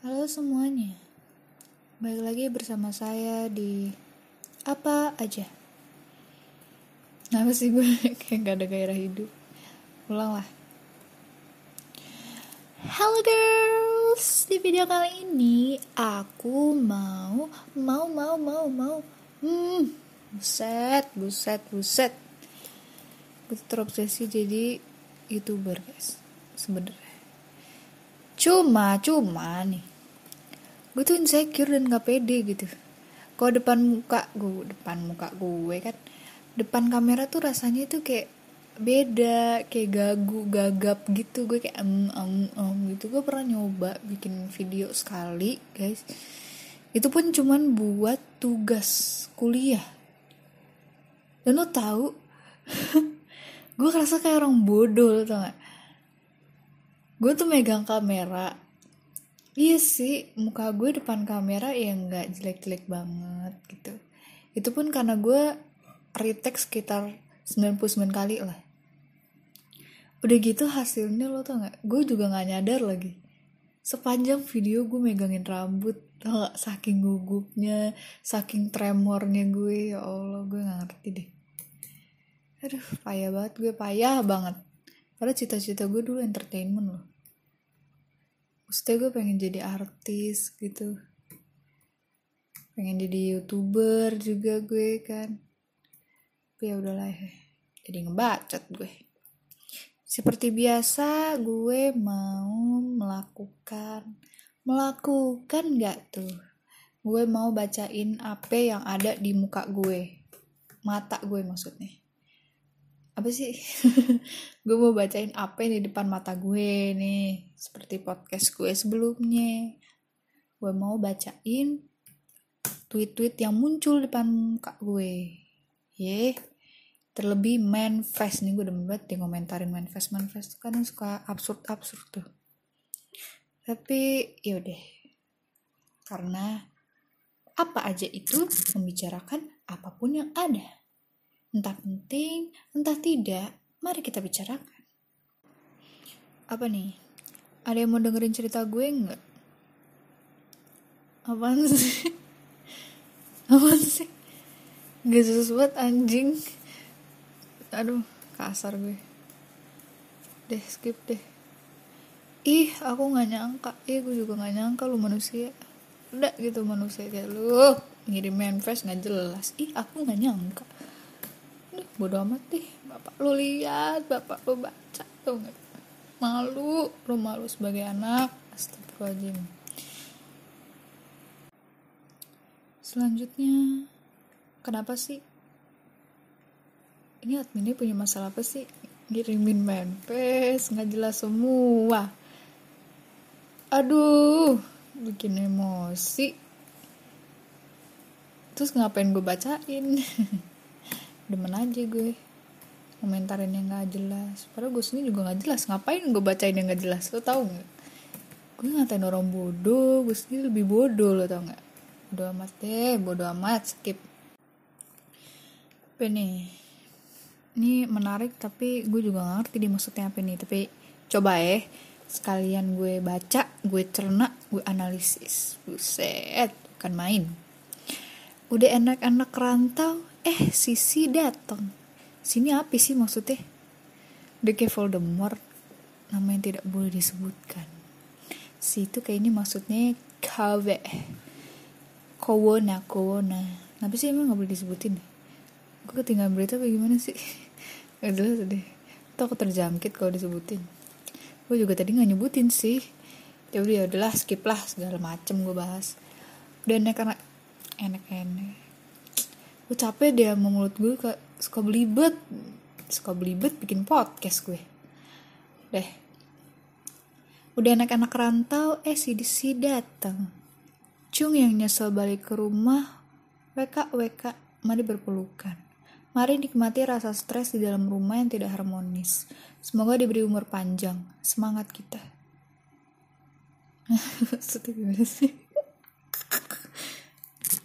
Halo semuanya, balik lagi bersama saya di apa aja. Kenapa sih gue kayak gak ada gairah hidup? Ulang lah. Halo girls, di video kali ini aku mau mau mau mau mau hmm buset buset buset gue terobsesi jadi youtuber guys sebenernya cuma cuma nih gue tuh insecure dan gak pede gitu. Kalau depan muka gue depan muka gue kan depan kamera tuh rasanya tuh kayak beda kayak gagu gagap gitu. Gue kayak em em em gitu. Gue pernah nyoba bikin video sekali guys. Itu pun cuman buat tugas kuliah. Dan lo tahu gue ngerasa kayak orang bodoh tau gak gue tuh megang kamera iya sih muka gue depan kamera ya nggak jelek-jelek banget gitu. Itu pun karena gue retake sekitar 99 kali lah. Udah gitu hasilnya lo tau gak gue juga nggak nyadar lagi. Sepanjang video gue megangin rambut gak saking gugupnya saking tremornya gue ya allah gue nggak ngerti deh. Aduh payah banget gue payah banget. Padahal cita-cita gue dulu entertainment loh Maksudnya gue pengen jadi artis gitu. Pengen jadi youtuber juga gue kan. Tapi ya udahlah ya jadi ngebacot gue. Seperti biasa gue mau melakukan melakukan gak tuh? Gue mau bacain apa yang ada di muka gue. Mata gue maksudnya. Apa sih? Gue mau bacain apa yang di depan mata gue nih seperti podcast gue sebelumnya. Gue mau bacain tweet-tweet yang muncul depan muka gue. Ye terlebih manifest. Nih gue udah banget di komentarin manifest. Manifest tuh kadang suka absurd absurd tuh. Tapi yaudah karena apa aja itu membicarakan apa pun yang ada. Entah penting entah tidak mari kita bicarakan. Apa nih ada yang mau dengerin cerita gue nggak? Apaan sih? Apaan sih? Gak sesuatu anjing. Aduh kasar gue. Deh skip deh. Ih aku nggak nyangka. Ih gue juga nggak nyangka lu manusia. Udah gitu manusia kayak lu. Ngirim manifest nggak jelas. Ih aku nggak nyangka. Udah, bodo amat deh. Bapak lu lihat bapak lu baca tuh nggak malu lu malu sebagai anak astagfirullahaladzim. Selanjutnya kenapa sih? Ini adminnya punya masalah apa sih? Ngirimin manifest nggak jelas semua. Aduh bikin emosi. Terus ngapain gue bacain? Demen aja gue komentarin yang nggak jelas. Padahal gue sendiri juga nggak jelas. Ngapain gue bacain yang nggak jelas? Lo tau nggak? Gue ngatain orang bodoh. Gue sendiri lebih bodoh lo tau nggak? Bodoh amat deh. Bodoh amat. Skip. Apa nih? Ini menarik tapi gue juga gak ngerti dia maksudnya apa nih. Tapi coba ya. Sekalian gue baca gue cerna gue analisis. Buset bukan main. Udah enak-enak rantau eh sisi datang sini apa sih maksudnya. Udah kayak Voldemort nama yang tidak boleh disebutkan. Si itu kayak ini maksudnya KW Kowona Kowona. Tapi sih emang gak boleh disebutin? Gue ketinggalan berita bagaimana sih? Gak jelas deh. Tuh aku terjangkit kalau disebutin. Gue juga tadi nggak nyebutin sih. Ya udah ya udahlah skip lah segala macem gue bahas. Udah enak enak enak. Enak gue capek deh sama mulut gue suka belibet suka belibet bikin podcast gue deh udah enak-enak rantau eh si si datang cung yang nyesel balik ke rumah WK WK mari berpelukan Mari nikmati rasa stres di dalam rumah yang tidak harmonis. Semoga diberi umur panjang. Semangat kita. sih?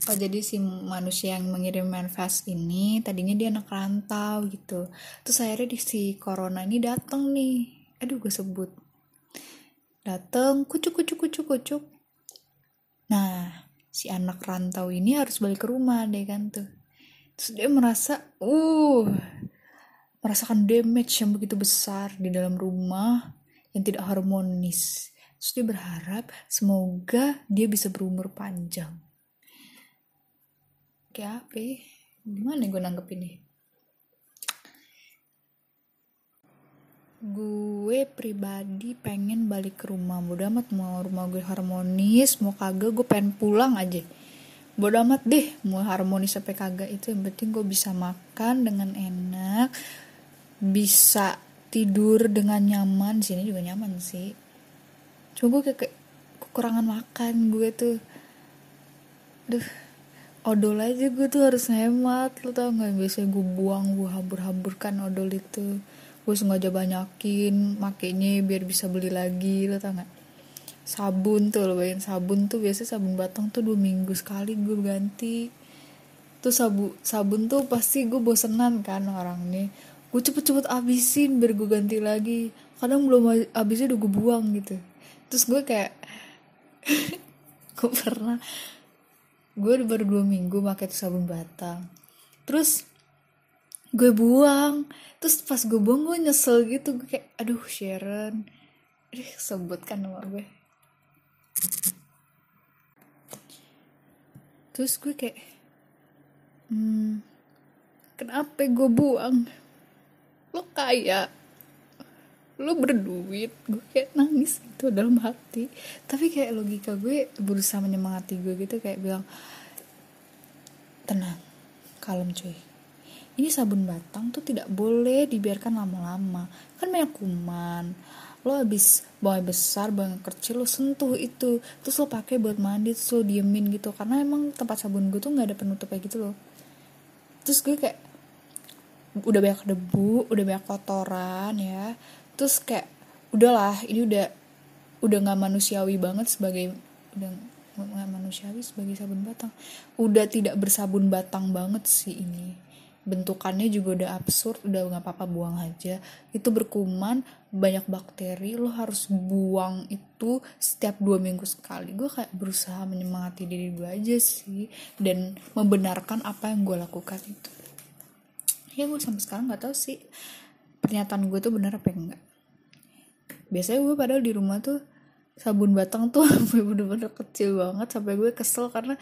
Oh jadi si manusia yang mengirim manifest ini tadinya dia anak rantau gitu. Terus akhirnya di si corona ini datang nih. Aduh gue sebut. Datang kucuk kucuk kucuk kucuk. nah si anak rantau ini harus balik ke rumah deh kan tuh terus dia merasa uh merasakan damage yang begitu besar di dalam rumah yang tidak harmonis terus dia berharap semoga dia bisa berumur panjang kayak apa ya? gimana gue nanggep ini gue pribadi pengen balik ke rumah. Bodo amat mau rumah gue harmonis mau kagak gue pengen pulang aja. Bodo amat deh mau harmonis sampai kagak. Itu yang penting gue bisa makan dengan enak bisa tidur dengan nyaman. Sini juga nyaman sih. Cuma gue kayak kekurangan makan gue tuh. Duh odol aja gue tuh harus hemat lo tau nggak biasanya gue buang gue habur-haburkan odol itu? Gue sengaja banyakin makainya biar bisa beli lagi lo tau nggak? Sabun tuh lo bayangin sabun tuh biasa sabun batang tuh dua minggu sekali gue ganti. Tuh sabu sabun tuh pasti gue bosenan kan orang nih gue cepet-cepet abisin biar gue ganti lagi. Kadang belum abisnya udah gue buang gitu. Terus gue kayak gue pernah gue baru dua minggu pakai tuh sabun batang. Terus gue buang. Terus pas gue buang gue nyesel gitu. Gue kayak aduh Sharon. Aduh, sebut kan nama gue. Terus gue kayak hmm, kenapa gue buang? Lo kaya lo berduit gue kayak nangis gitu dalam hati. Tapi kayak logika gue berusaha menyemangati gue gitu kayak bilang tenang kalem cuy. Ini sabun batang tuh tidak boleh dibiarkan lama-lama. Kan banyak kuman. Lo habis buang besar buang kecil lo sentuh itu. Terus lo pakai buat mandi terus lo diemin gitu. Karena emang tempat sabun gue tuh nggak ada penutupnya gitu loh. Terus gue kayak udah banyak debu udah banyak kotoran ya terus kayak udahlah ini udah udah nggak manusiawi banget sebagai udah nggak manusiawi sebagai sabun batang. Udah tidak bersabun batang banget sih ini. Bentukannya juga udah absurd udah nggak apa-apa buang aja. Itu berkuman banyak bakteri lo harus buang itu setiap dua minggu sekali. Gue kayak berusaha menyemangati diri gue aja sih dan membenarkan apa yang gue lakukan itu. Ya gue sampai sekarang nggak tahu sih pernyataan gue tuh benar apa enggak biasanya gue padahal di rumah tuh sabun batang tuh bener-bener kecil banget sampai gue kesel karena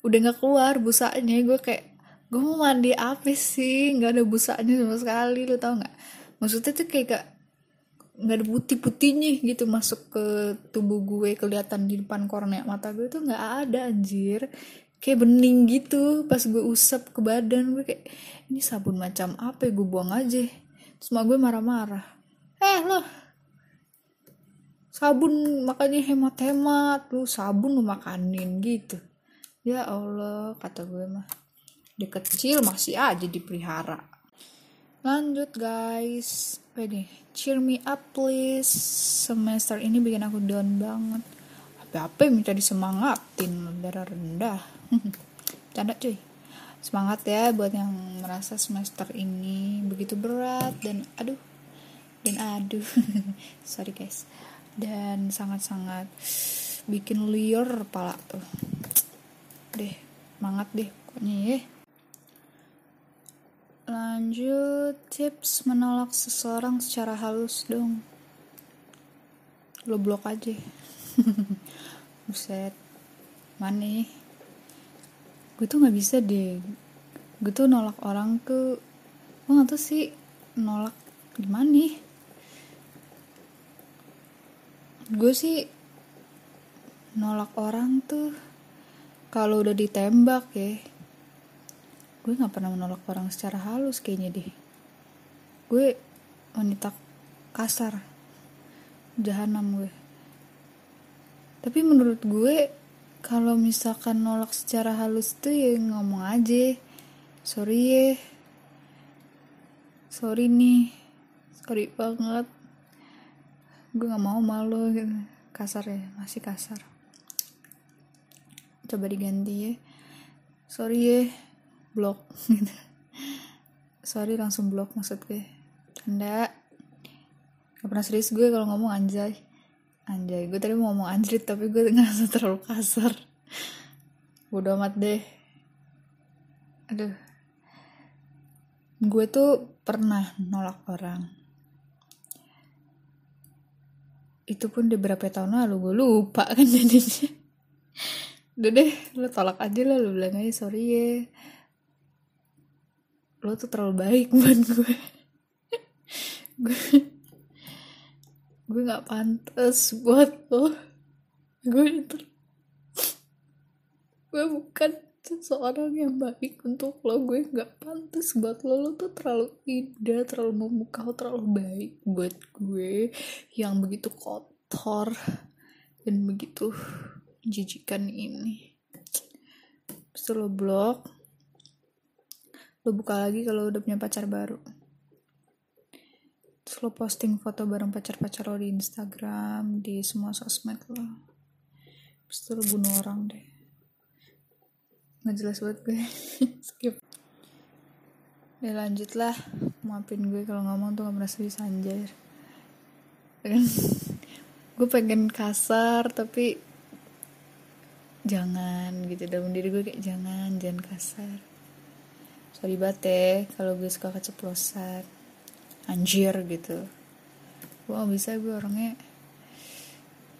udah nggak keluar busanya. Gue kayak gue mau mandi apa sih? Nggak ada busanya sama sekali lo tau nggak? Maksudnya tuh kayak gak nggak ada putih putihnya gitu masuk ke tubuh gue kelihatan di depan kornea mata gue tuh nggak ada anjir. Kayak bening gitu pas gue usap ke badan gue kayak ini sabun macam apa ya? Gue buang aja. Terus gue marah-marah. Eh lo sabun makanya hemat-hemat lu sabun lu makanin gitu. Ya Allah kata gue mah. Di kecil masih aja dipelihara. Lanjut guys. Nih cheer me up please. Semester ini bikin aku down banget. Apa-apa minta disemangatin darah rendah. Canda cuy. Semangat ya buat yang merasa semester ini begitu berat dan aduh dan aduh. Sorry guys dan sangat-sangat bikin liar pala tuh. Deh semangat deh pokoknya ya. Lanjut tips menolak seseorang secara halus dong. Lo blok aja. Buset. Mana ya? gue tuh nggak bisa deh. Gue tuh nolak orang tuh gue nggak tahu sih nolak gimana nih gue sih nolak orang tuh kalau udah ditembak ya. Gue nggak pernah menolak orang secara halus kayaknya deh. Gue wanita kasar jahanam gue tapi menurut gue kalau misalkan nolak secara halus tuh ya ngomong aja sorry ya sorry nih sorry banget gue nggak mau malu gitu. Kasar ya masih kasar. Coba diganti ya. Sorry ya blok gitu. Sorry langsung blok maksud gue. Canda. Gak pernah serius gue kalau ngomong anjay. Anjay gue tadi mau ngomong anjrit tapi gue ngerasa terlalu kasar. Bodo amat deh. Aduh. Gue tuh pernah nolak orang itu pun di berapa tahun lalu gue lupa kan jadinya. Udah deh lo tolak aja lah lo bilang aja sorry ya. Lo tuh terlalu baik buat gue gue gue nggak pantas buat lo gue itu gue bukan seseorang yang baik untuk lo. Gue nggak pantas buat lo. Lo tuh terlalu indah terlalu memukau terlalu baik buat gue. Yang begitu kotor dan begitu menjijikan ini. Terus lo blok. Lo buka lagi kalau udah punya pacar baru. Terus lo posting foto bareng pacar-pacar lo di Instagram di semua sosmed lo. Terus lo bunuh orang deh nggak jelas banget gue. Skip. Ya lanjut lah maafin gue kalau ngomong tuh gak merasa bisa anjir gue pengen kasar tapi jangan gitu. Dalam diri gue kayak jangan jangan kasar. Sorry banget ya kalau gue suka keceplosan. Anjir gitu. Gue gak bisa gue orangnya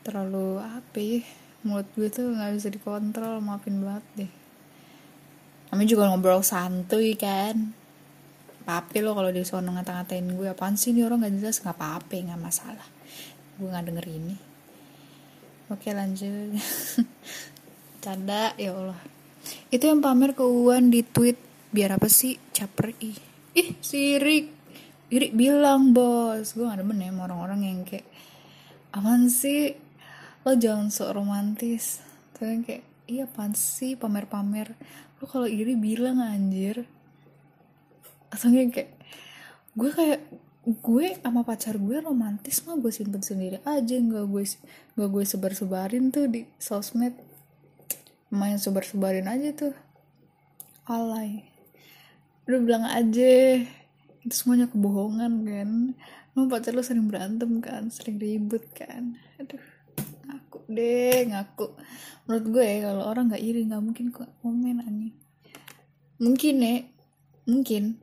terlalu apa ya mulut gue tuh nggak bisa dikontrol. Maafin banget deh kami juga ngobrol santuy kan. Papi lo kalau dia sono ngata-ngatain gue. Apaan sih nih orang gak jelas. Nggak apa-apa nggak masalah. Gue nggak denger ini oke lanjut. Canda ya Allah. Itu yang pamer ke Uwan di tweet. Biar apa sih? Caper ih. Ih sirik Iri bilang bos gue gak demen ya sama orang-orang yang kayak apaan sih? Lo jangan sok romantis. Tuh kayak iya apaan sih pamer-pamer lo kalau iri bilang anjir. Atau kayak gue kayak gue sama pacar gue romantis mah gue simpen sendiri aja. Nggak gue nggak gue sebar sebarin tuh di sosmed. Main sebar sebarin aja tuh. Alay. Udah bilang aja. Itu semuanya kebohongan kan? Lo pacar lo sering berantem kan? Sering ribut kan? Aduh deh ngaku. Menurut gue ya kalau orang nggak iri nggak mungkin kok komen ani mungkin ya mungkin.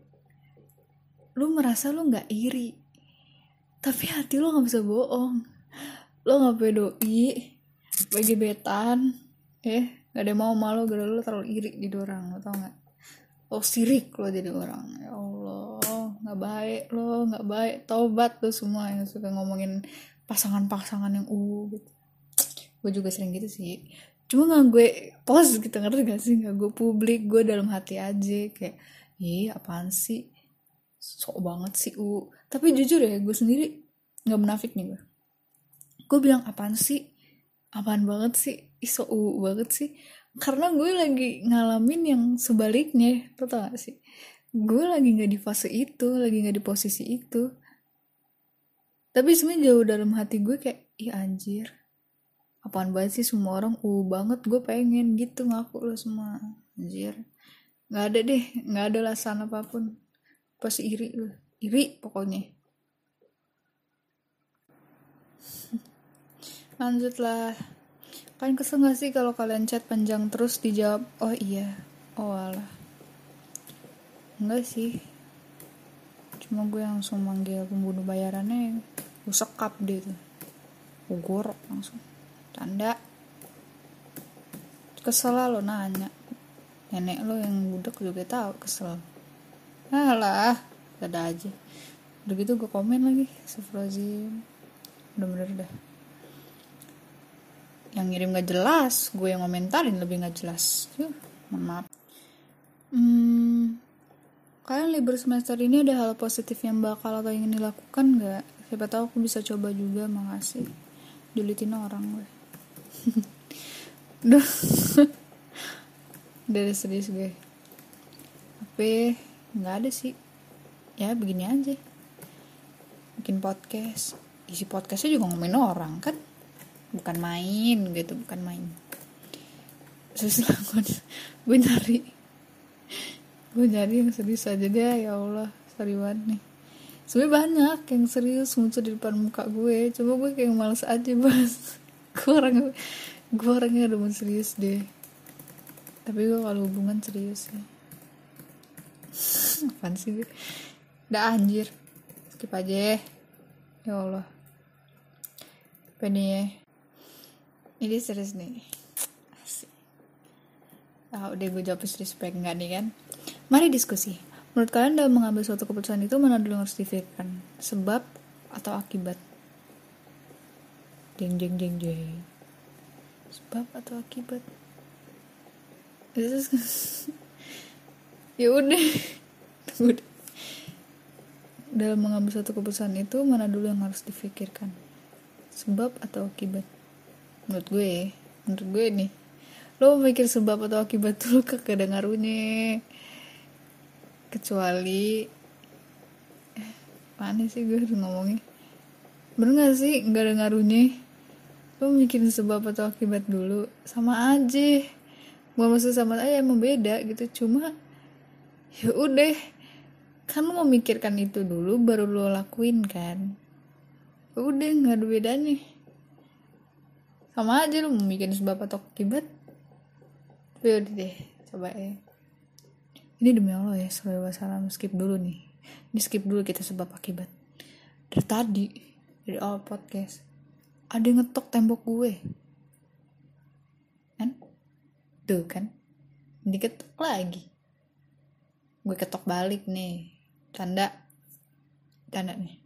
Lu merasa lu nggak iri tapi hati lu nggak bisa bohong. Lo nggak pedoi bagi betan eh nggak ada mau malu gara lu terlalu iri jadi orang lo tau nggak? Lo sirik lo jadi orang ya Allah. Nggak baik lo nggak baik. Tobat tuh semua yang suka ngomongin pasangan-pasangan yang uh gitu gue juga sering gitu sih. Cuma nggak gue post gitu ngerti gak sih? Nggak gue publik gue dalam hati aja kayak ih apaan sih? Sok banget sih u. Tapi jujur ya gue sendiri nggak menafik nih gue gue bilang apaan sih? Apaan banget sih? Iso u banget sih? Karena gue lagi ngalamin yang sebaliknya lo tau gak sih? Gue lagi nggak di fase itu lagi nggak di posisi itu. Tapi sebenarnya jauh dalam hati gue kayak ih anjir apaan banget sih semua orang uh banget gue pengen gitu ngaku lo semua. Anjir. Nggak ada deh nggak ada alasan apa pun. Pasti iri lo iri pokoknya. Lanjutlah. Kalian kesel gak sih kalau kalian chat panjang terus dijawab oh iya. Oh alah. Enggak sih. Cuma gue langsung manggil pembunuh bayarannya gue sekap deh tuh. Gue gorok langsung tanda kesel lah lo nanya. Nenek lo yang budak juga tahu kesel. Alah ada aja. Udah gitu gue komen lagi Sufrozim udah bener dah. Yang ngirim gak jelas gue yang komentarin lebih gak jelas. Yuh, maaf. Hmm, kalian libur semester ini ada hal positif yang bakal atau ingin dilakukan gak? Siapa tahu aku bisa coba juga makasih. Julitin orang gue Duh. Dari serius gue. Tapi nggak ada sih. Ya begini aja. Bikin podcast. Isi podcastnya juga ngomongin orang kan? Bukan main gitu. Bukan main. Susah gue, gue nyari. Gue nyari yang serius aja deh Ya Allah. Sorry banget nih. Sebenarnya banyak yang serius muncul di depan muka gue. Coba gue kayak males aja bahas gue orang gue orangnya udah serius deh. Tapi gue kalau hubungan serius ya apaan sih? Gue udah anjir. Skip aja ya. Allah. Apa nih ya? Ini serius nih. Asik. ah udah gue jawab serius baik enggak nih kan? Mari diskusi. Menurut kalian dalam mengambil suatu keputusan itu mana dulu harus difikirkan? Sebab atau akibat jeng jeng jeng jeng. Sebab atau akibat? Ya udah. Dalam mengambil suatu keputusan itu mana dulu yang harus difikirkan? Sebab atau akibat? Menurut gue menurut gue nih. Lo mikir sebab atau akibat tuh kagak ada kecuali eh, mana sih gue harus ngomongnya? Bener gak sih? Nggak ada ngaruhnya lo mikirin sebab atau akibat dulu. Sama aja. Gue maksud sama aja emang beda gitu. Cuma ya udah. Kan lo memikirkan itu dulu baru lo lakuin kan. Ya udah nggak ada bedanya. Sama aja lo mikirin sebab atau akibat. Ya udah deh coba ya. Ini demi Allah ya selalu wasalam skip dulu nih. Ini skip dulu kita sebab akibat. Dari tadi dari awal podcast ada yang ngetok tembok gue. Kan? Tuh kan? Diketok lagi. Gue ketok balik nih. Tanda tanda nih.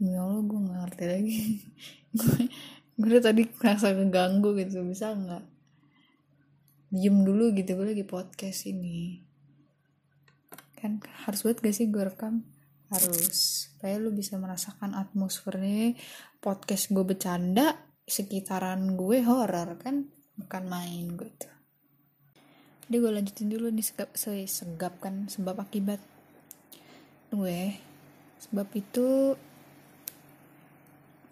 Ya Allah gue gak ngerti lagi. Gue gue tadi merasa keganggu gitu. Bisa nggak? Diem dulu gitu. Gue lagi podcast ini. Kan? Harus buat gak sih gue rekam harus supaya lu bisa merasakan atmosfernya. Podcast gue bercanda sekitaran gue horror kan? Bukan main gue tuh jadi gue lanjutin dulu nih segap, segap kan sebab akibat gue. Sebab itu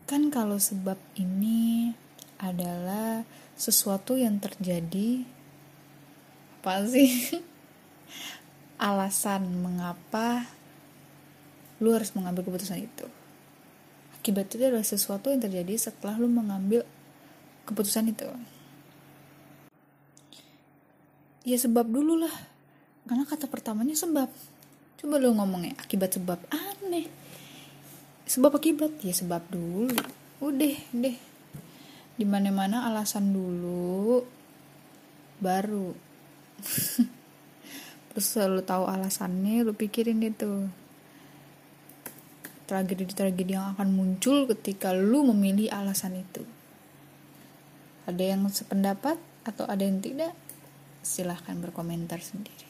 kan kalau sebab ini adalah sesuatu yang terjadi apa sih? Alasan mengapa lu harus mengambil keputusan itu. Akibat itu adalah sesuatu yang terjadi setelah lu mengambil keputusan itu. Ya sebab dulu lah. Karena kata pertamanya sebab. Coba lu ngomongnya akibat sebab aneh. Sebab akibat? Ya sebab dulu. Udah deh. Di mana mana alasan dulu baru. Terus lu tahu alasannya lu pikirin itu tragedi-tragedi yang akan muncul ketika lu memilih alasan itu. Ada yang sependapat atau ada yang tidak? Silahkan berkomentar sendiri.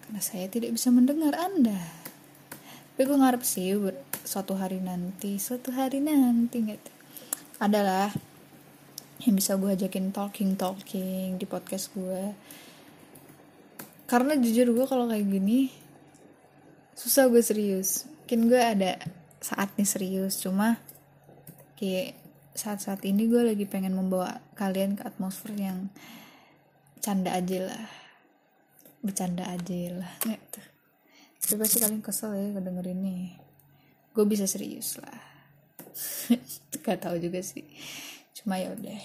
Karena saya tidak bisa mendengar Anda. Tapi gue ngarep sih suatu hari nanti, suatu hari nanti gitu. Adalah yang bisa gue ajakin talking talking di podcast gue. Karena jujur gue kalau kayak gini susah gue serius mungkin gue ada saatnya serius cuma kayak saat-saat ini gue lagi pengen membawa kalian ke atmosfer yang canda aja lah. Bercanda aja lah. Gitu tapi pasti kalian kesel ya dengerin nih gue bisa serius lah. Gak tau juga sih. Cuma ya udah.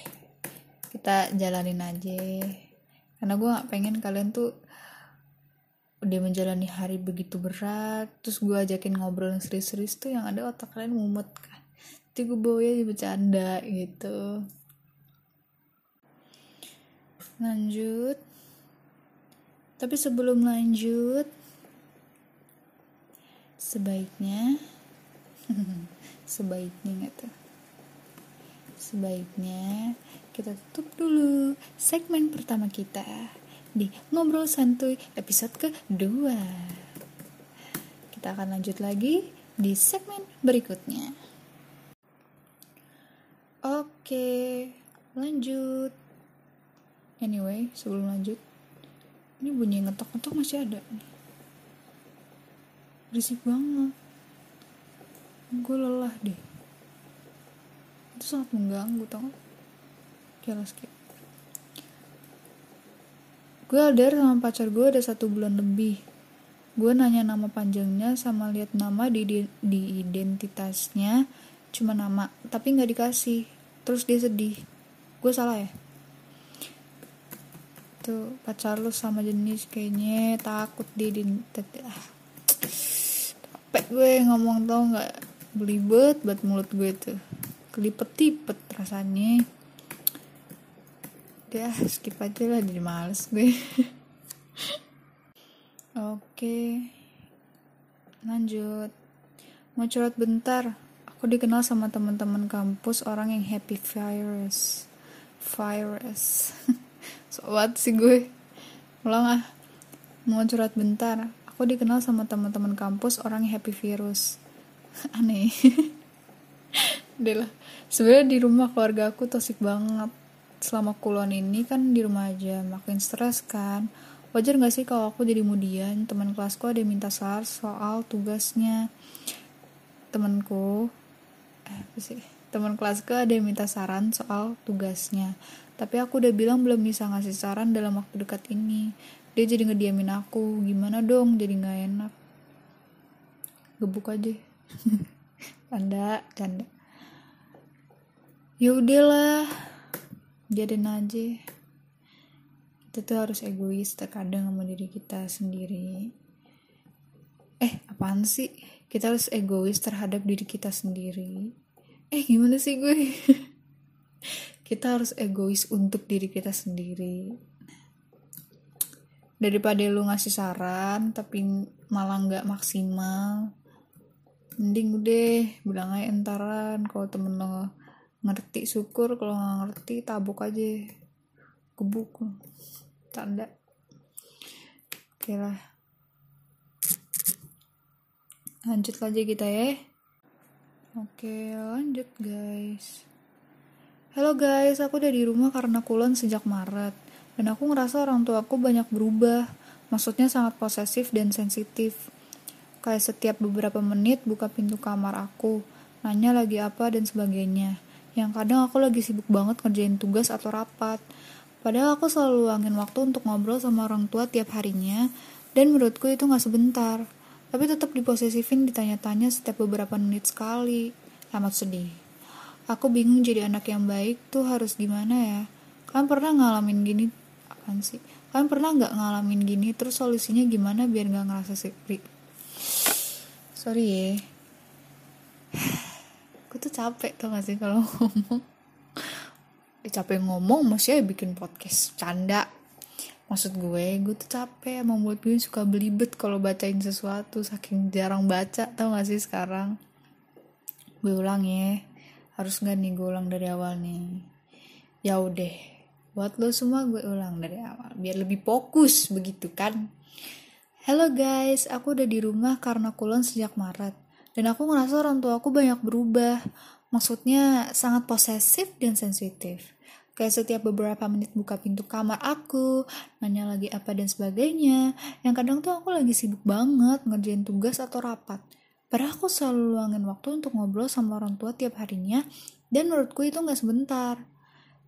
Kita jalanin aja. Karena gue nggak pengen kalian tuh udah menjalani hari begitu berat terus gue ajakin ngobrol yang serius-serius tuh yang ada otak kalian mumet kan. Jadi gue bawa ya bercanda gitu. Lanjut. Tapi sebelum lanjut sebaiknya sebaiknya tuh? Sebaiknya kita tutup dulu segmen pertama kita di Ngobrol Santuy episode kedua. Kita akan lanjut lagi di segmen berikutnya. Oke, lanjut. Anyway, sebelum lanjut, ini bunyi ngetok-ngetok masih ada nih. Berisik banget. Gue lelah deh. Itu sangat mengganggu, tau? Oke, skip gue LDR sama pacar gue udah satu bulan lebih. Gue nanya nama panjangnya sama lihat nama di, di di identitasnya cuma nama tapi nggak dikasih. Terus dia sedih. Gue salah ya? Gitu pacar lu sama jenis kayaknya takut di ah. capek gue ngomong tau nggak? Belibet buat mulut gue tuh. Kelipet-tipet rasanya udah skip aja lah jadi males gue. Oke lanjut. Mau curhat bentar? Aku dikenal sama teman-teman kampus orang yang happy virus. Virus. Sobat sih gue? Ulang ah. Mau curhat bentar? Aku dikenal sama teman-teman kampus orang yang happy virus. Aneh. Deh lah. Sebenarnya di rumah keluarga aku toxic banget selama kulon ini kan di rumah aja makin stres kan wajar gak sih kalau aku jadi mudian teman kelasku ada yang minta saran soal tugasnya temanku eh apa sih teman kelasku ada yang minta saran soal tugasnya tapi aku udah bilang belum bisa ngasih saran dalam waktu dekat ini. Dia jadi ngediamin aku. Gimana dong? Jadi nggak enak. Gebuk aja. canda, canda. Ya Jadiin aja. Kita tuh harus egois terkadang sama diri kita sendiri. Eh, apaan sih? Kita harus egois terhadap diri kita sendiri. Eh, gimana sih gue? kita harus egois untuk diri kita sendiri daripada lu ngasih saran tapi malah nggak maksimal mending udah bilang aja entaran kalau temen lo ngerti syukur kalau nggak ngerti tabuk aja gebuk tanda oke lah lanjut aja kita ya oke lanjut guys Halo guys, aku udah di rumah karena kulon sejak Maret. Dan aku ngerasa orang tua aku banyak berubah. Maksudnya sangat posesif dan sensitif. Kayak setiap beberapa menit buka pintu kamar aku, nanya lagi apa dan sebagainya. Yang kadang aku lagi sibuk banget ngerjain tugas atau rapat. Padahal aku selalu luangin waktu untuk ngobrol sama orang tua tiap harinya, dan menurutku itu gak sebentar. Tapi tetap diposesifin ditanya-tanya setiap beberapa menit sekali. Amat sedih. Aku bingung jadi anak yang baik tuh harus gimana ya. Kalian pernah ngalamin gini? Apaan sih? Kalian pernah nggak ngalamin gini? Terus solusinya gimana biar nggak ngerasa sepi? Sorry ya. Aku tuh capek tuh gak sih kalau ngomong. Eh, capek ngomong masih ya bikin podcast canda. Maksud gue gue tuh capek emang buat gue suka belibet kalau bacain sesuatu saking jarang baca tau gak sih sekarang? Gue ulang ya harus nggak nih gue ulang dari awal nih? Ya udah buat lo semua gue ulang dari awal biar lebih fokus begitu kan? Halo guys, aku udah di rumah karena kulon sejak Maret dan aku ngerasa orang tua aku banyak berubah. Maksudnya sangat posesif dan sensitif. Kayak setiap beberapa menit buka pintu kamar aku, nanya lagi apa dan sebagainya. Yang kadang tuh aku lagi sibuk banget ngerjain tugas atau rapat. Padahal aku selalu luangin waktu untuk ngobrol sama orang tua tiap harinya, dan menurutku itu nggak sebentar.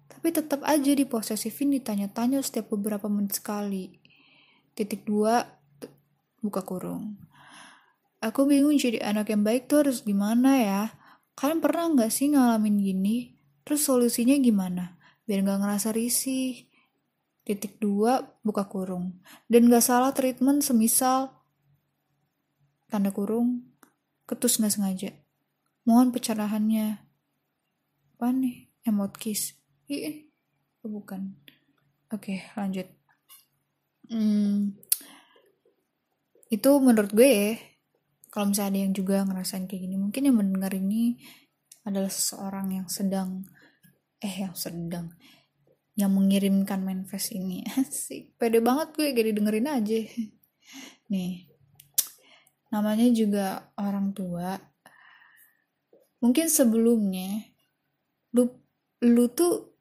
Tapi tetap aja diposesifin ditanya-tanya setiap beberapa menit sekali. Titik dua, buka kurung. Aku bingung jadi anak yang baik tuh harus gimana ya? Kalian pernah nggak sih ngalamin gini? Terus solusinya gimana? Biar nggak ngerasa risih. Titik dua, buka kurung. Dan gak salah treatment semisal tanda kurung ketus nggak sengaja. Mohon pencerahannya. Apa nih? Emot kiss. Ih, oh, bukan. Oke, lanjut. Hmm, itu menurut gue ya, kalau misalnya ada yang juga ngerasain kayak gini, mungkin yang mendengar ini adalah seseorang yang sedang, eh yang sedang, yang mengirimkan manifest ini. Asik, pede banget gue gak dengerin aja. Nih, namanya juga orang tua mungkin sebelumnya lu lu tuh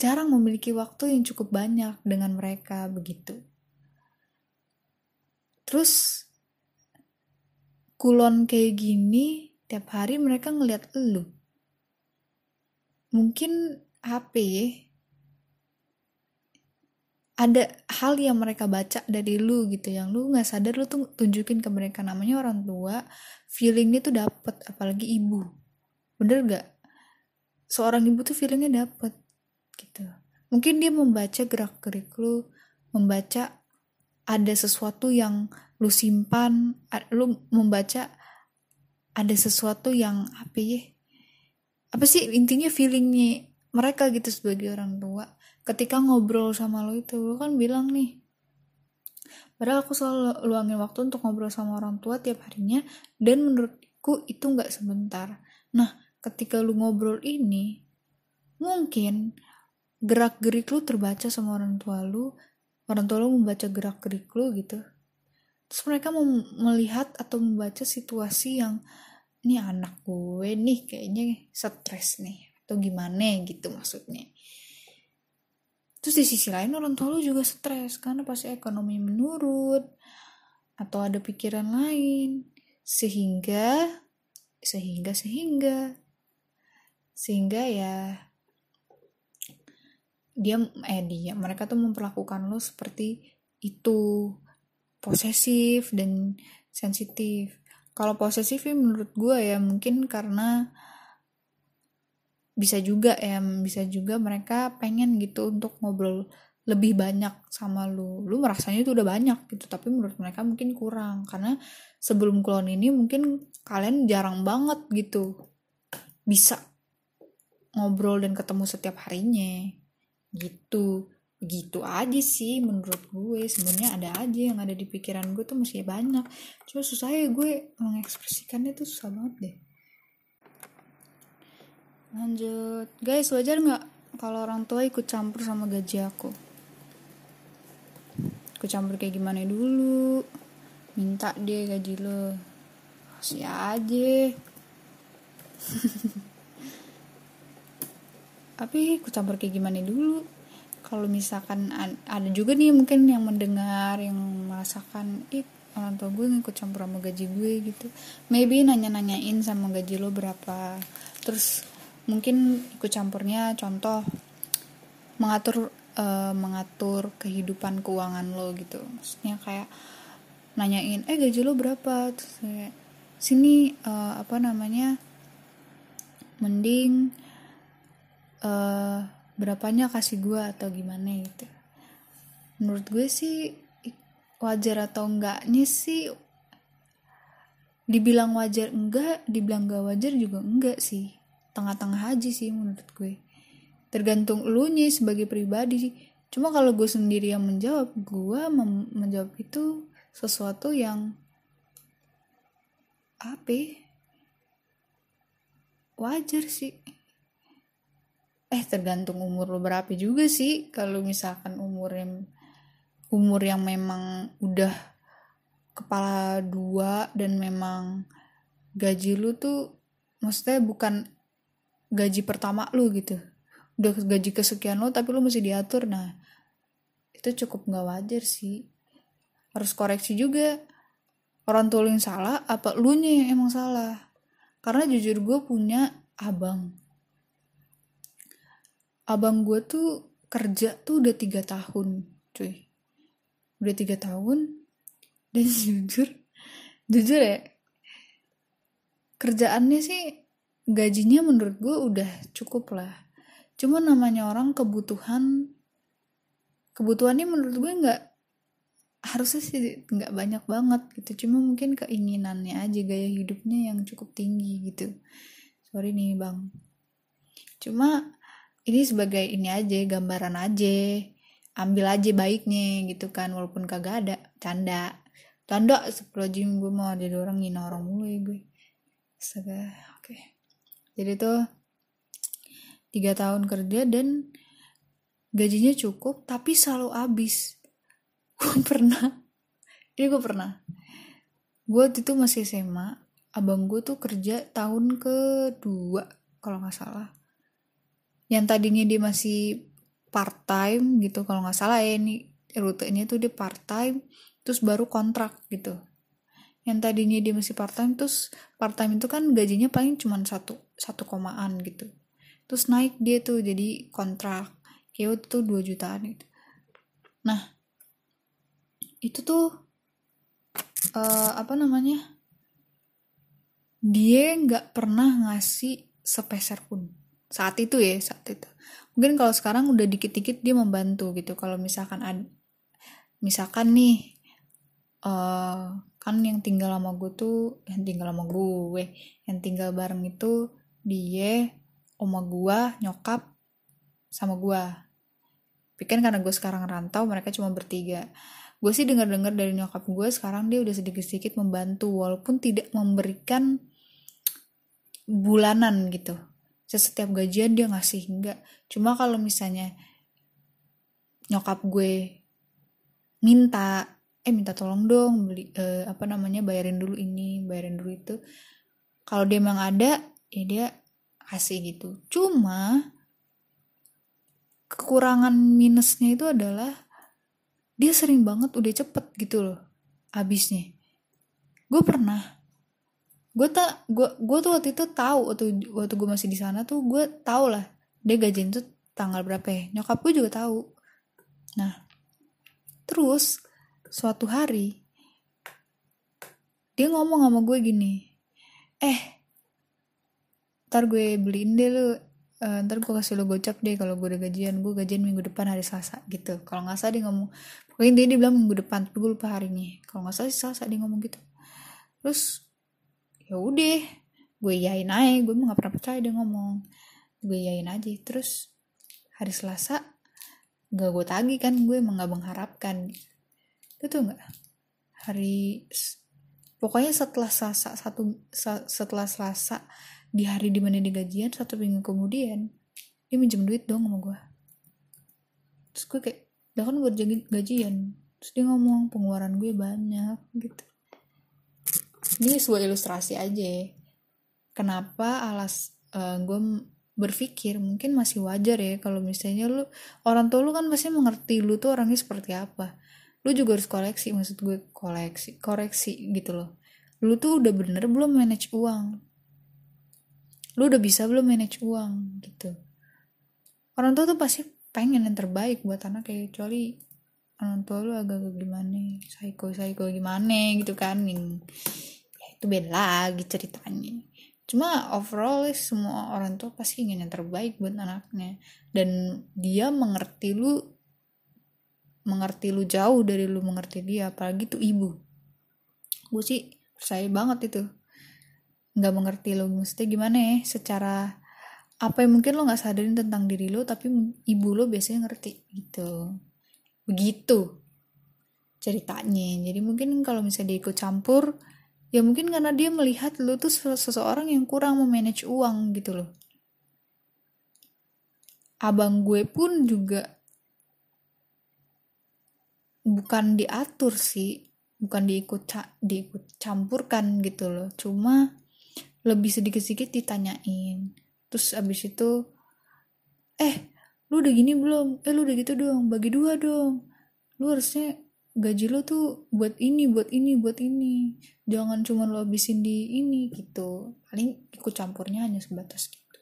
jarang memiliki waktu yang cukup banyak dengan mereka begitu terus kulon kayak gini tiap hari mereka ngeliat lu mungkin HP ada hal yang mereka baca dari lu gitu yang lu nggak sadar lu tuh tunjukin ke mereka. Namanya orang tua feelingnya tuh dapet apalagi ibu. Bener gak seorang ibu tuh feelingnya dapet gitu. Mungkin dia membaca gerak gerik lu membaca ada sesuatu yang lu simpan lu membaca ada sesuatu yang apa ya apa sih intinya feelingnya mereka gitu sebagai orang tua. Ketika ngobrol sama lo itu lo kan bilang nih padahal aku selalu luangin waktu untuk ngobrol sama orang tua tiap harinya dan menurutku itu nggak sebentar. Nah ketika lu ngobrol ini mungkin gerak gerik lu terbaca sama orang tua lu orang tua lu membaca gerak gerik lu gitu. Terus mereka mau melihat atau membaca situasi yang ini anak gue nih kayaknya stres nih atau gimana gitu maksudnya. Terus di sisi lain orang tua lu juga stres karena pasti ekonomi menurun atau ada pikiran lain. Sehingga sehingga sehingga. Sehingga ya dia eh dia mereka tuh memperlakukan lo seperti itu. Posesif dan sensitif. Kalau posesif ya menurut gue ya mungkin karena bisa juga ya bisa juga mereka pengen gitu untuk ngobrol lebih banyak sama lu lu merasanya itu udah banyak gitu tapi menurut mereka mungkin kurang. Karena sebelum klon ini mungkin kalian jarang banget gitu bisa ngobrol dan ketemu setiap harinya gitu. Gitu aja sih menurut gue. Sebenarnya ada aja yang ada di pikiran gue tuh masih banyak. Cuma susah ya gue mengekspresikannya tuh susah banget deh. Lanjut. Guys wajar nggak kalau orang tua ikut campur sama gaji aku? Ikut campur kayak gimana dulu? Minta deh gaji lo. Kasih aja tapi aku campur kayak gimana dulu? Kalau misalkan ada juga nih mungkin yang mendengar yang merasakan ih orang tua gue ngikut campur sama gaji gue gitu. Maybe nanya-nanyain sama gaji lo berapa. Terus mungkin ikut campurnya contoh mengatur uh, mengatur kehidupan keuangan lo gitu. Maksudnya kayak nanyain eh gaji lo berapa? Terus kayak sini uh, apa namanya mending uh, berapanya kasih gue atau gimana gitu. Menurut gue sih wajar atau enggaknya sih dibilang wajar enggak dibilang gak wajar juga enggak sih. Tengah-tengah aja sih menurut gue. Tergantung lu nya sebagai pribadi cuma kalau gue sendiri yang menjawab gue menjawab itu sesuatu yang apa ya? wajar sih eh tergantung umur lo berapa juga sih. Kalau misalkan umur yang umur yang memang udah kepala dua dan memang gaji lu tuh maksudnya bukan gaji pertama lu gitu. Udah gaji kesekian lo tapi lu masih diatur. Nah itu cukup nggak wajar sih. Harus koreksi juga orang tua lu yang salah apa lu nya yang emang salah. Karena jujur gue punya abang abang gue tuh kerja tuh udah tiga tahun cuy. Udah tiga tahun. Dan jujur jujur ya kerjaannya sih gajinya menurut gue udah cukup lah. Cuma namanya orang kebutuhan kebutuhannya menurut gue nggak harusnya sih nggak banyak banget gitu. Cuma mungkin keinginannya aja gaya hidupnya yang cukup tinggi gitu. Sorry nih bang. Cuma ini sebagai ini aja gambaran aja. Ambil aja baiknya gitu kan walaupun kagak ada. Canda. Canda jim gue mau jadi orang ngina orang mulu ya gue. Astaga, oke. Jadi tuh tiga tahun kerja dan gajinya cukup tapi selalu habis. Gue pernah. Ini gue pernah. Gue itu masih SMA abang gue tuh kerja tahun kedua kalau nggak salah yang tadinya dia masih part time gitu kalau nggak salah ya ini rute ini tuh dia part time terus baru kontrak gitu. Yang tadinya dia masih part time terus part time itu kan gajinya paling cuma satu satu komaan gitu. Terus naik dia tuh jadi kontrak kayak itu tuh dua jutaan gitu. Nah itu tuh uh, apa namanya dia nggak pernah ngasih sepeser pun saat itu ya saat itu. Mungkin kalau sekarang udah dikit-dikit dia membantu gitu. Kalau misalkan ada misalkan nih uh, kan yang tinggal sama gue tuh yang tinggal sama gue yang tinggal bareng itu dia oma gue nyokap sama gue tapi kan karena gue sekarang rantau mereka cuma bertiga. Gue sih dengar dengar dari nyokap gue sekarang dia udah sedikit-sedikit membantu walaupun tidak memberikan bulanan gitu setiap gajian dia ngasih enggak cuma kalau misalnya nyokap gue minta eh minta tolong dong beli eh, apa namanya bayarin dulu ini bayarin dulu itu. Kalau dia emang ada ya dia kasih gitu. Cuma kekurangan minusnya itu adalah dia sering banget udah cepet gitu loh habisnya. Gue pernah gue tak gue gue tuh waktu itu tahu waktu waktu gue masih di sana tuh gue tau lah dia gajian tuh tanggal berapa ya. Nyokap gue juga tahu. Nah terus suatu hari dia ngomong sama gue gini eh ntar gue beliin deh lu uh, ntar gue kasih lo gocap deh kalau gue udah gajian. Gue gajian minggu depan hari selasa gitu. Kalau nggak salah dia ngomong pokoknya dia, dia bilang minggu depan tapi gue lupa harinya kalau nggak salah sih selasa dia ngomong gitu. Terus ya udah gue yain aja gue nggak pernah percaya dia ngomong. Gue yain aja terus hari selasa gak gue tagih kan gue emang gak mengharapkan. Itu nggak hari pokoknya setelah selasa satu setelah selasa di hari di mana dia gajian satu minggu kemudian dia minjem duit dong sama gue. Terus gue kayak dah kan gue gajian. Terus dia ngomong pengeluaran gue banyak gitu ini sebuah ilustrasi aja. Kenapa alas uh, gue berpikir mungkin masih wajar ya kalau misalnya lu orang tua lu kan pasti mengerti lu tuh orangnya seperti apa. Lu juga harus koleksi maksud gue koleksi koreksi gitu loh. Lu tuh udah bener belum manage uang? Lu udah bisa belum manage uang? Gitu. Orang tua tuh pasti pengen yang terbaik buat anak kayak kecuali orang tua lu agak gimana psycho psycho gimana gitu kan itu beda lagi ceritanya. Cuma overall semua orang tua pasti ingin yang terbaik buat anaknya. Dan dia mengerti lu mengerti lu jauh dari lu mengerti dia apalagi tuh ibu. Gue sih percaya banget itu. Nggak mengerti lu mesti gimana ya secara apa yang mungkin lo nggak sadarin tentang diri lo tapi ibu lo biasanya ngerti gitu. Begitu ceritanya. Jadi mungkin kalau misalnya dia ikut campur ya mungkin karena dia melihat lu tuh seseorang yang kurang memanage uang gitu loh. Abang gue pun juga bukan diatur sih bukan diikut ca diikut campurkan gitu loh. Cuma lebih sedikit-sedikit ditanyain. Terus abis itu eh lu udah gini belum? Eh lu udah gitu dong bagi dua dong. Lu harusnya gaji lo tuh buat ini buat ini buat ini. Jangan cuma lo habisin di ini gitu. Paling ikut campurnya hanya sebatas gitu.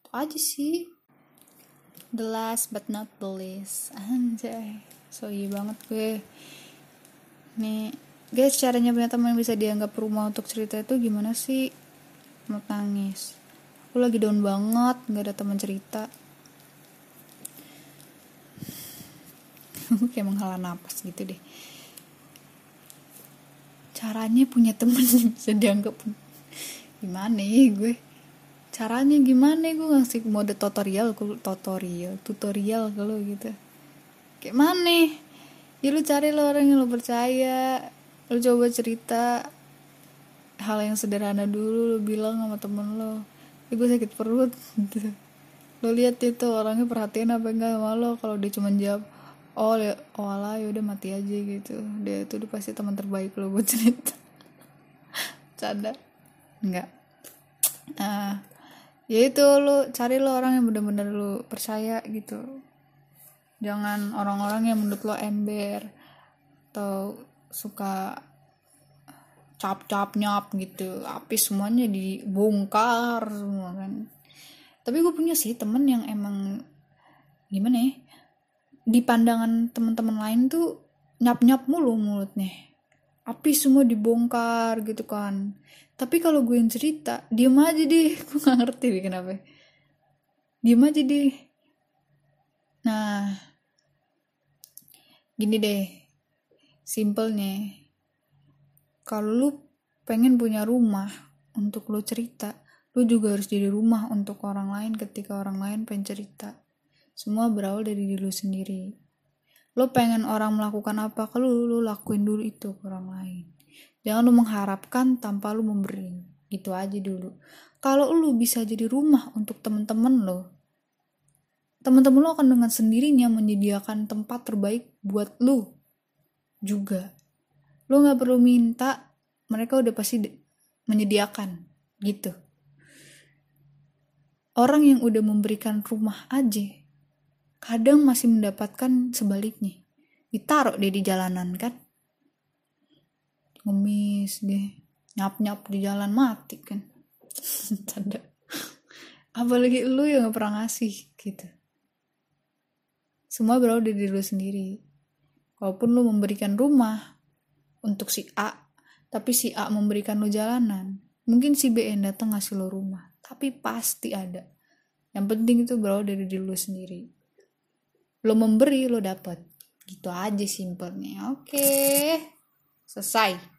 Itu aja sih. The last but not the least. Anjay. So iya banget gue. Nih guys caranya punya teman bisa dianggap rumah untuk cerita itu gimana sih? Mau nangis. Aku lagi down banget nggak ada teman cerita kayak menghela napas gitu deh. Caranya punya temen bisa dianggap gimana ya gue? Caranya gimana gue ngasih mode tutorial tutorial tutorial kalau gitu. Kayak mana? Ya lu cari lo orang yang lo percaya lo coba cerita hal yang sederhana dulu lo bilang sama temen lo. Ya gue sakit perut gitu. Lo lihat itu orangnya perhatian apa enggak sama lo kalau dia cuma jawab oh oh ala ya udah mati aja gitu. Dia itu udah pasti teman terbaik lo buat cerita. Canda. Enggak. Nah ya itu lo cari lo orang yang bener-bener lo percaya gitu. Jangan orang-orang yang menurut lo ember atau suka cap cap nyap gitu. Api semuanya dibongkar semua kan. Tapi gue punya sih temen yang emang gimana ya di pandangan teman-teman lain tuh nyap-nyap mulu mulutnya. Api semua dibongkar gitu kan. Tapi kalau gue yang cerita diem aja deh. Gue gak ngerti deh kenapa diem aja deh. Nah gini deh. Simpelnya kalau lu pengen punya rumah untuk lu cerita lu juga harus jadi rumah untuk orang lain ketika orang lain pengen cerita semua berawal dari diri lu sendiri. Lo pengen orang melakukan apa ke lu lu lakuin dulu itu ke orang lain. Jangan lu mengharapkan tanpa lu memberi. Gitu aja dulu. Kalau lu bisa jadi rumah untuk temen-temen lo teman-teman lo akan dengan sendirinya menyediakan tempat terbaik buat lu juga. Lo nggak perlu minta mereka udah pasti menyediakan. Gitu. Orang yang udah memberikan rumah aja kadang masih mendapatkan sebaliknya ditaruh deh di jalanan kan ngemis deh nyap nyap di jalan mati kan tanda apalagi lu yang gak pernah ngasih gitu semua berawal dari diri lu sendiri. Walaupun lu memberikan rumah untuk si A, tapi si A memberikan lu jalanan. Mungkin si B yang datang ngasih lu rumah, tapi pasti ada. Yang penting itu berawal dari diri lu sendiri. Lo memberi, lo dapat. Gitu aja simpelnya. Oke. Selesai.